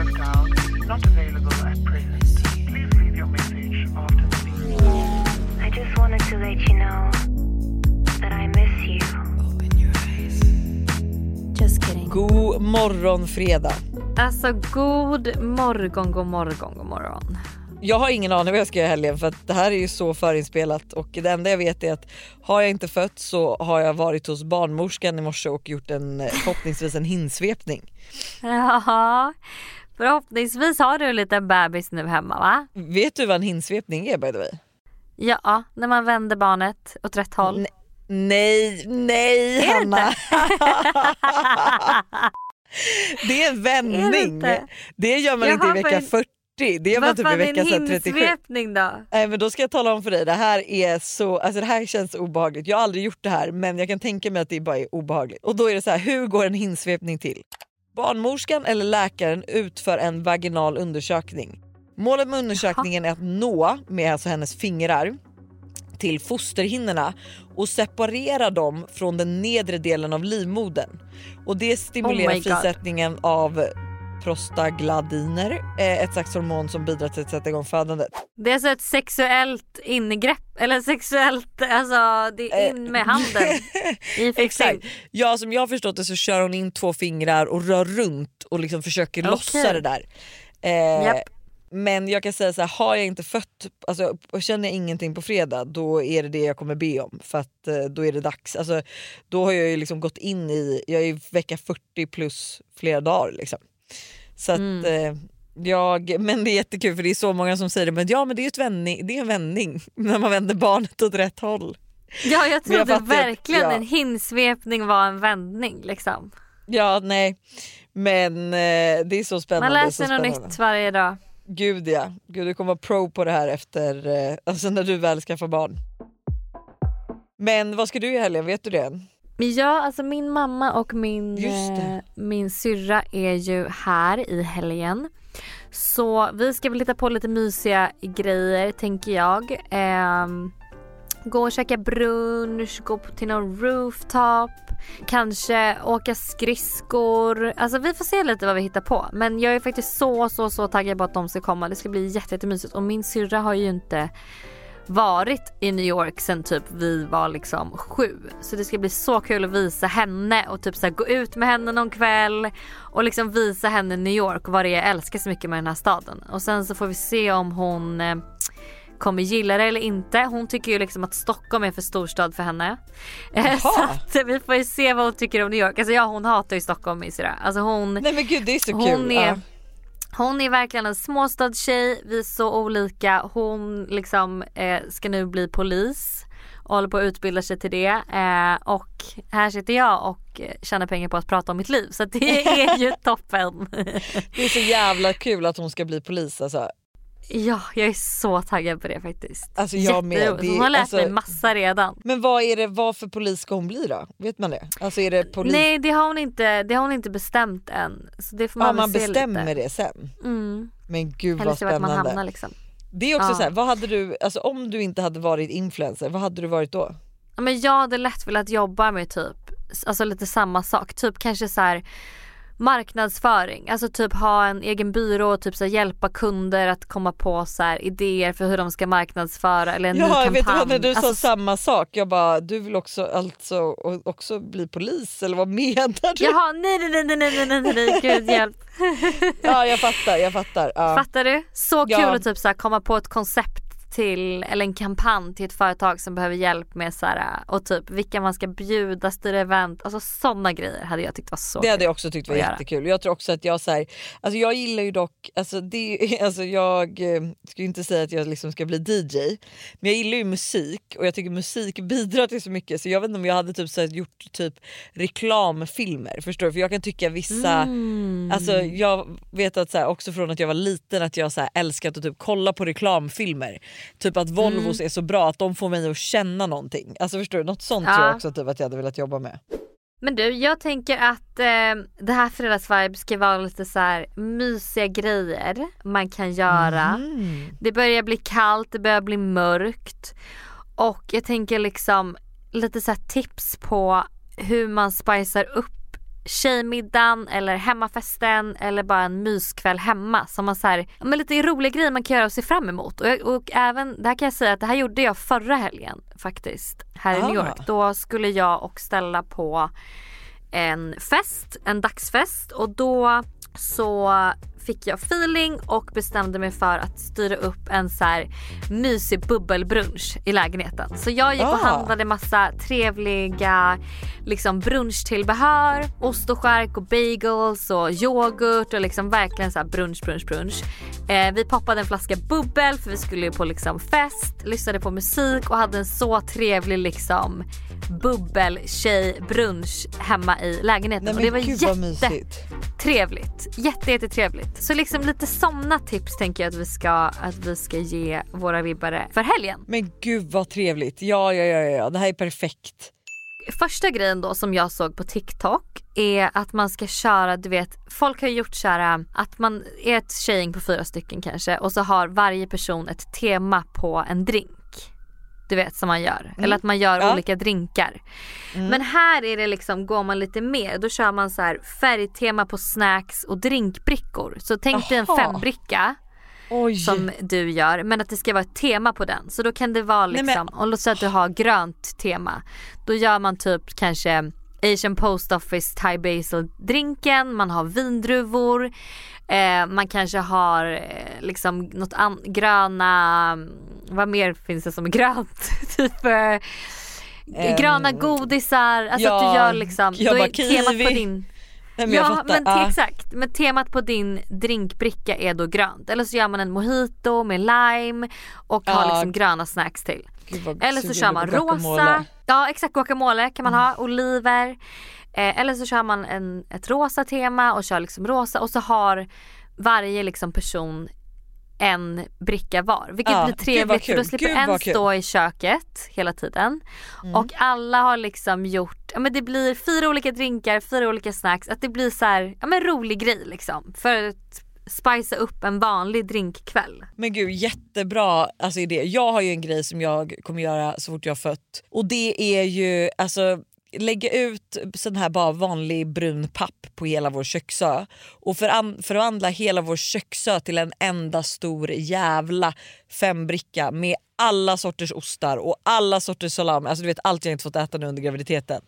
have dialed not available at present. Please leave your message after the beep. I just wanted to let you know that I miss you. Just kidding. God morgon fredag. Alltså god morgon, god morgon, god morgon. Jag har ingen aning vad jag ska göra i helgen för att det här är ju så förinspelat och det enda jag vet är att har jag inte fött så har jag varit hos barnmorskan i morse och gjort en eh, förhoppningsvis en hinsvepning. Jaha. Förhoppningsvis har du en liten bebis nu hemma va? Vet du vad en hinsvepning är by the way? Ja, när man vänder barnet åt rätt håll. Nej, nej, nej Är det Hanna. det är en Är det vändning. Det gör man Jaha, inte i vecka men- 40. Det gör man typ i vecka en så här 37. hinsvepning då? Nej men då ska jag tala om för dig, det här är så, alltså det här känns obehagligt. Jag har aldrig gjort det här men jag kan tänka mig att det bara är obehagligt. Och då är det så här, hur går en hinsvepning till? Barnmorskan eller läkaren utför en vaginal undersökning. Målet med undersökningen är att nå med alltså hennes fingrar till fosterhinnorna och separera dem från den nedre delen av livmodern. Och det stimulerar Oh frisättningen av prostaglandiner, eh, ett slags hormon som bidrar till att sätta igång födandet. Det är alltså ett sexuellt ingrepp eller sexuellt, alltså det är in med handen i Exakt. Ja som jag har förstått det så kör hon in två fingrar och rör runt och liksom försöker Okej. lossa det där. Eh, Japp. Men jag kan säga så här, har jag inte fött, alltså, och känner jag ingenting på fredag då är det det jag kommer be om för att eh, då är det dags. Alltså, då har jag ju liksom gått in i, jag är i vecka 40 plus flera dagar liksom. Så att Mm. eh, jag, men det är jättekul för det är så många som säger det, men ja men det är, ett vändning, det är en vändning när man vänder barnet åt rätt håll. Ja jag Men jag trodde fattar att- verkligen ja. en hinsvepning var en vändning liksom. Ja nej men eh, det är så spännande. Man sig något nytt varje dag. Gud ja, Gud, du kommer vara pro på det här efter, eh, alltså när du väl skaffar barn. Men vad ska du i helgen, vet du det än? Men Ja, alltså min mamma och min, eh, min syrra är ju här i helgen. Så vi ska väl hitta på lite mysiga grejer tänker jag. Ehm, gå och käka brunch, gå på- till någon rooftop, kanske åka skridskor. Alltså vi får se lite vad vi hittar på. Men jag är faktiskt så så så taggad på att de ska komma. Det ska bli jätte- jättemysigt och min syrra har ju inte varit i New York sen typ vi var liksom sju. Så det ska bli så kul att visa henne och typ så här, gå ut med henne någon kväll och liksom visa henne New York och vad det är jag älskar så mycket med den här staden. Och sen så får vi se om hon eh, kommer gilla det eller inte. Hon tycker ju liksom att Stockholm är för storstad för henne. Eh, så Jaha. att vi får ju se vad hon tycker om New York. Alltså ja hon hatar ju Stockholm min syrra. Alltså hon Nej men gud det är så hon kul. är, Ja. Hon är verkligen en småstadstjej, vi är så olika. Hon liksom eh, ska nu bli polis och håller på att utbilda sig till det. Eh, och här sitter jag och eh, tjänar pengar på att prata om mitt liv. Så det är ju toppen. Det är så jävla kul att hon ska bli polis alltså. Ja, jag är så taggad på det faktiskt. Alltså jag med. Det Hon har lärt alltså- mig massa redan. Men vad är det, vad för polis ska hon bli då? Vet man det? Alltså är det polis? Nej det har, hon inte, det har hon inte bestämt än. Så det får man ja, man bestämmer lite. det sen. Mm. Men gud Eller vad vart man spännande. hamnar liksom. Det är också Ja. så här, vad hade du, alltså om du inte hade varit influencer, vad hade du varit då? Ja, men jag hade lätt velat jobba med typ, alltså lite samma sak. Typ kanske så här marknadsföring, alltså typ ha en egen byrå och typ så hjälpa kunder att komma på så idéer för hur de ska marknadsföra eller en ja, ny kampanj. Vet du vad, när du alltså, sa samma sak, jag bara du vill också, alltså, också bli polis eller vad menar du? Jaha, nej nej nej nej nej nej, nej nej, nej gud hjälp. ja jag fattar, jag fattar. Ja. Fattar du? Så kul ja. att typ så komma på ett koncept till, eller en kampanj till ett företag som behöver hjälp med så här, och typ vilka man ska bjuda, styra event, alltså sådana grejer hade jag tyckt var så Det hade jag också tyckt var jättekul. Jag tror också att jag så här, alltså jag gillar ju dock, alltså, det, alltså jag eh, ska ju inte säga att jag liksom ska bli DJ, men jag gillar ju musik och jag tycker musik bidrar till så mycket så jag vet inte om jag hade typ så här, gjort typ reklamfilmer, förstår du? För jag kan tycka vissa, Mm. alltså jag vet att så här, också från att jag var liten att jag så här, älskat att typ kolla på reklamfilmer. Typ att Volvos är så bra att de får mig att känna någonting. Alltså förstår du? Något sånt Ja. tror jag också typ, att jag hade velat jobba med. Men du, jag tänker att eh, det här fredagsvibe ska vara lite så här mysiga grejer man kan göra. Mm. Det börjar bli kallt, det börjar bli mörkt. Och jag tänker liksom lite så tips på hur man spicar upp tjejmiddagen eller hemmafesten eller bara en myskväll hemma som man så här, men lite roliga grejer man kan göra och se fram emot. Och, jag, och även, det här kan jag säga att det här gjorde jag förra helgen faktiskt här i Ah. New York. Då skulle jag och ställa på en fest, en dagsfest och då så fick jag feeling och bestämde mig för att styra upp en så här mysig bubbelbrunch i lägenheten. Så jag gick och Ah. handlade massa trevliga liksom brunchtillbehör, ost och skärk och bagels och yoghurt och liksom verkligen så här brunch, brunch, brunch. Eh, vi poppade en flaska bubbel för vi skulle ju på liksom fest, lyssnade på musik och hade en så trevlig liksom bubbeltjejbrunch hemma i lägenheten. Nej och det var gud vad mysigt. jättetrevligt. Jättetrevligt. Så liksom lite sådana tips tänker jag att vi ska, att vi ska ge våra vibbare för helgen. Men gud vad trevligt. Ja, ja, ja, ja. det här är perfekt. Första grejen då som jag såg på TikTok är att man ska köra, du vet, folk har gjort så här att man är ett tjejgäng på fyra stycken kanske och så har varje person ett tema på en drink. Du vet som man gör. Eller att man gör Ja. olika drinkar. Men här är det liksom, går man lite mer, då kör man så här färgtema på snacks och drinkbrickor. Så tänk dig en fembricka Oj. som du gör men att det ska vara ett tema på den. Så då kan det vara Nej, liksom, men- och låt säga att du har grönt tema. Då gör man typ kanske Asian Post Office Thai Basil drinken, man har vindruvor, eh, man kanske har eh, liksom något an- gröna, vad mer finns det som är grönt? typ eh, Em, gröna godisar, alltså att ja, du gör liksom, jag bara temat på din Nej, men ja men te- Ah. exakt, men temat på din drinkbricka är då grönt. Eller så gör man en mojito med lime och har Ja. liksom gröna snacks till. Eller så kör man rosa. Ja exakt guacamole kan man ha, oliver. Eh, eller så kör man en, ett rosa tema och kör liksom rosa och så har varje liksom person en bricka var. Vilket Ja, blir trevligt för då slipper gud en. Mm. stå i köket hela tiden. Och alla har liksom gjort, ja men det blir fyra olika drinkar, fyra olika snacks. Att det blir så här, ja men rolig grej liksom. För att spicea upp en vanlig drinkkväll. Men gud jättebra alltså, idé. Jag har ju en grej som jag kommer göra så fort jag har fött och det är ju alltså lägga ut sån här bara vanlig brun papp på hela vår köksö och förvandla hela vår köksö till en enda stor jävla fembricka med alla sorters ostar och alla sorters salami, alltså du vet allt jag inte fått äta nu under graviditeten.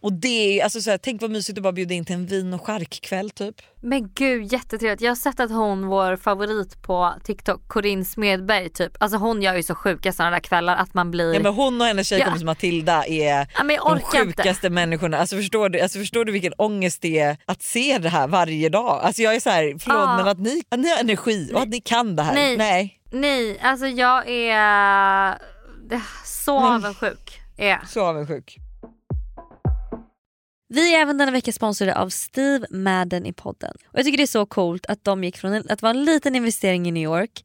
Och det är, alltså så här, tänk vad mysigt att bara bjuda in till en vin och charkkväll typ. Men gud jättetrevligt. Jag har sett att hon, vår favorit på TikTok, Corinne Smedberg typ. Alltså hon gör ju så sjuka sådana där kvällar att man blir... Ja, men hon och hennes tjejkompis Ja. Matilda är Ja, de orkar inte. sjukaste människorna. Alltså förstår, du, alltså förstår du vilken ångest det är att se det här varje dag? Alltså jag är så här, förlåt Ja. men att ni, att ni har energi och att ni kan det här. Nej. Nej. Nej, alltså jag är så avundsjuk. Är jag. Så avundsjuk. Vi är även denna vecka sponsrade av Steve Madden i podden. Och jag tycker det är så coolt att de gick från att vara en liten investering i New York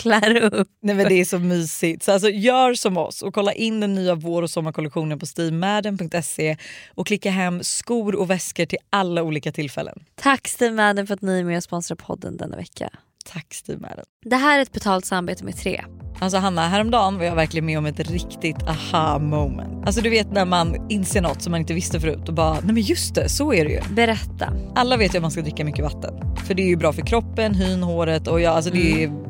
klär upp. Nej men det är så mysigt. Så alltså, gör som oss och kolla in den nya vår och sommarkollektionen på steamadden.se och klicka hem skor och väskor till alla olika tillfällen. Tack Steve Madden för att ni är med och sponsrar podden denna vecka. Tack Steve Madden. Det här är ett betalt samarbete med Tre. Alltså Hanna, häromdagen var jag verkligen med om ett riktigt aha moment. Alltså du vet när man inser något som man inte visste förut och bara nej men just det, så är det ju. Berätta. Alla vet ju att man ska dricka mycket vatten. För det är ju bra för kroppen, hyn, håret och ja, alltså det är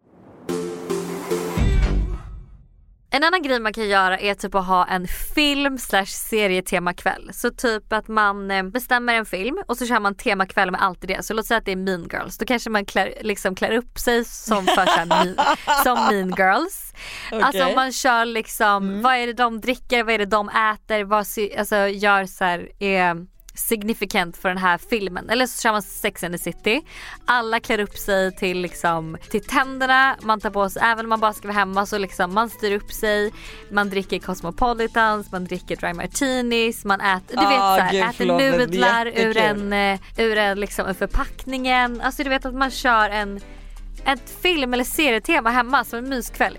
En annan grej man kan göra är typ att ha en film slash serietemakväll. Så typ att man eh, bestämmer en film och så kör man temakväll med allt i det. Så låt säga att det är mean girls. Då kanske man klär, liksom klär upp sig som, för mean, som mean girls. Alltså man kör liksom, vad är det de dricker, vad är det de äter, vad alltså, gör så här, är significant för den här filmen. Eller så kör man Sex and the City. Alla klär upp sig till, liksom, till tänderna, man tar på sig, även om man bara ska vara hemma så liksom man styr upp sig, man dricker Cosmopolitans, man dricker dry martinis, man äter, du vet Ah, så här, gud, äter förlåt, nudlar ur en, eh, ur en, liksom, ur förpackningen. Alltså du vet att man kör en ett film eller serietema hemma som en myskväll.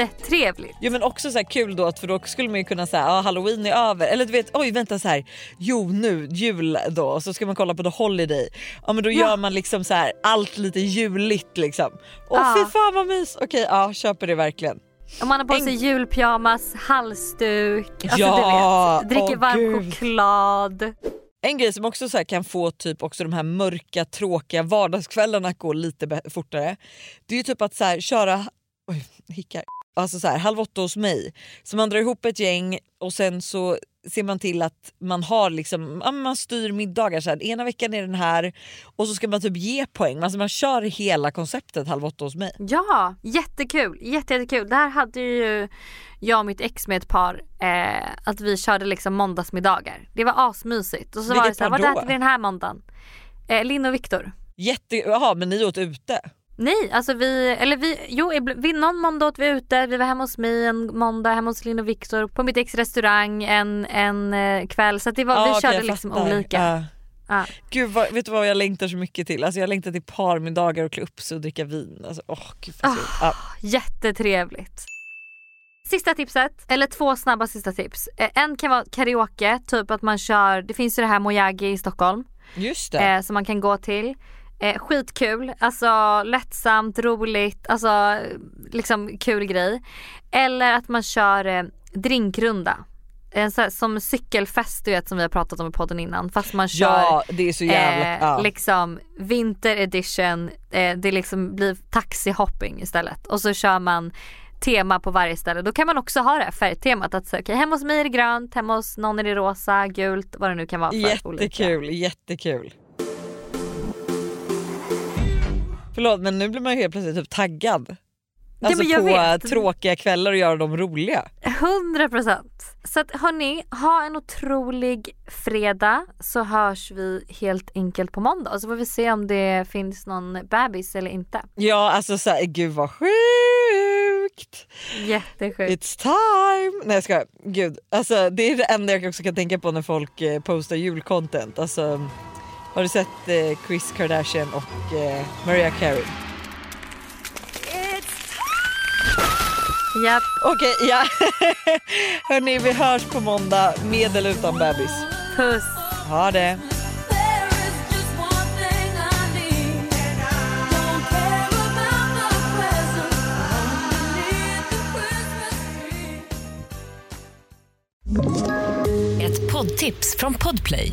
Jättetrevligt. Jo men också så här kul då att för då skulle man ju kunna säga ja halloween är över eller du vet oj vänta så här jo nu jul då och så ska man kolla på The Holiday. Ja men då gör man liksom så här allt lite juligt liksom. Åh Ja. fy fan vad mys. Okej ja köper det verkligen. Om man har på En- sig julpyjamas, halsduk, alltså Ja, du vet, dricker åh, varm gud. choklad. En grej som också så kan få typ också de här mörka tråkiga vardagskvällarna att gå lite fortare. Det är ju typ att så här, köra, oj hickar. Alltså så här, halv åtta hos mig. Så man drar ihop ett gäng och sen så ser man till att man har liksom, man styr middagar. Så här, ena veckan är den här och så ska man typ ge poäng. Alltså man kör hela konceptet halv åtta hos mig. Ja, jättekul. Jätte, jättekul. Det här hade ju jag och mitt ex med ett par, eh, att vi körde liksom måndagsmiddagar. Det var asmysigt. Och så var Vilket det så här, par vad äter vi den här måndagen? Eh, Linn och Viktor. Jätte, jaha men ni åt ute? Nej, alltså vi, eller vi, jo vi, någon måndag åt vi ute, vi var hemma hos mig en måndag, hemma hos Linn och Viktor, på mitt ex restaurang en, en eh, kväll. Så det var, Ja, vi okej, körde liksom olika. Ja. Ja. Gud vad, vet du vad jag längtar så mycket till? Alltså jag längtar till parmiddagar och klä upp sig och dricka vin. Alltså, åh, gud, så- ja. Jättetrevligt. Sista tipset, eller två snabba sista tips. Eh, En kan vara karaoke, typ att man kör, det finns ju det här Mojagi i Stockholm Just det. eh, som man kan gå till. Eh, skitkul, alltså lättsamt, roligt, alltså liksom kul grej. Eller att man kör eh, drinkrunda. En sån här, som cykelfest du vet som vi har pratat om i podden innan fast man kör Ja det är så jävla... eh, ja. liksom vinter edition, eh, det liksom blir taxihopping istället och så kör man tema på varje ställe. Då kan man också ha det här färgtemat att säga okej hemma hos mig är det grönt, hemma hos någon är det rosa, gult, vad det nu kan vara för olika. Jättekul, jättekul. Förlåt men nu blir man ju helt plötsligt typ taggad. Alltså jag på vet. tråkiga kvällar och göra dem roliga. 100% Så att hörni, ha en otrolig fredag så hörs vi helt enkelt på måndag så får vi se om det finns någon bebis eller inte. Ja alltså såhär, gud vad sjukt! Jättesjukt. It's time! Nej jag skojar. Gud, alltså, det är det enda jag också kan tänka på när folk eh, postar julcontent. Alltså, har du sett eh, Chris Kardashian och eh, Mariah Carey? Japp. Okej, ja. Hörni, vi hörs på måndag med eller utan bebis. Puss. Ha det. Ett poddtips från Podplay.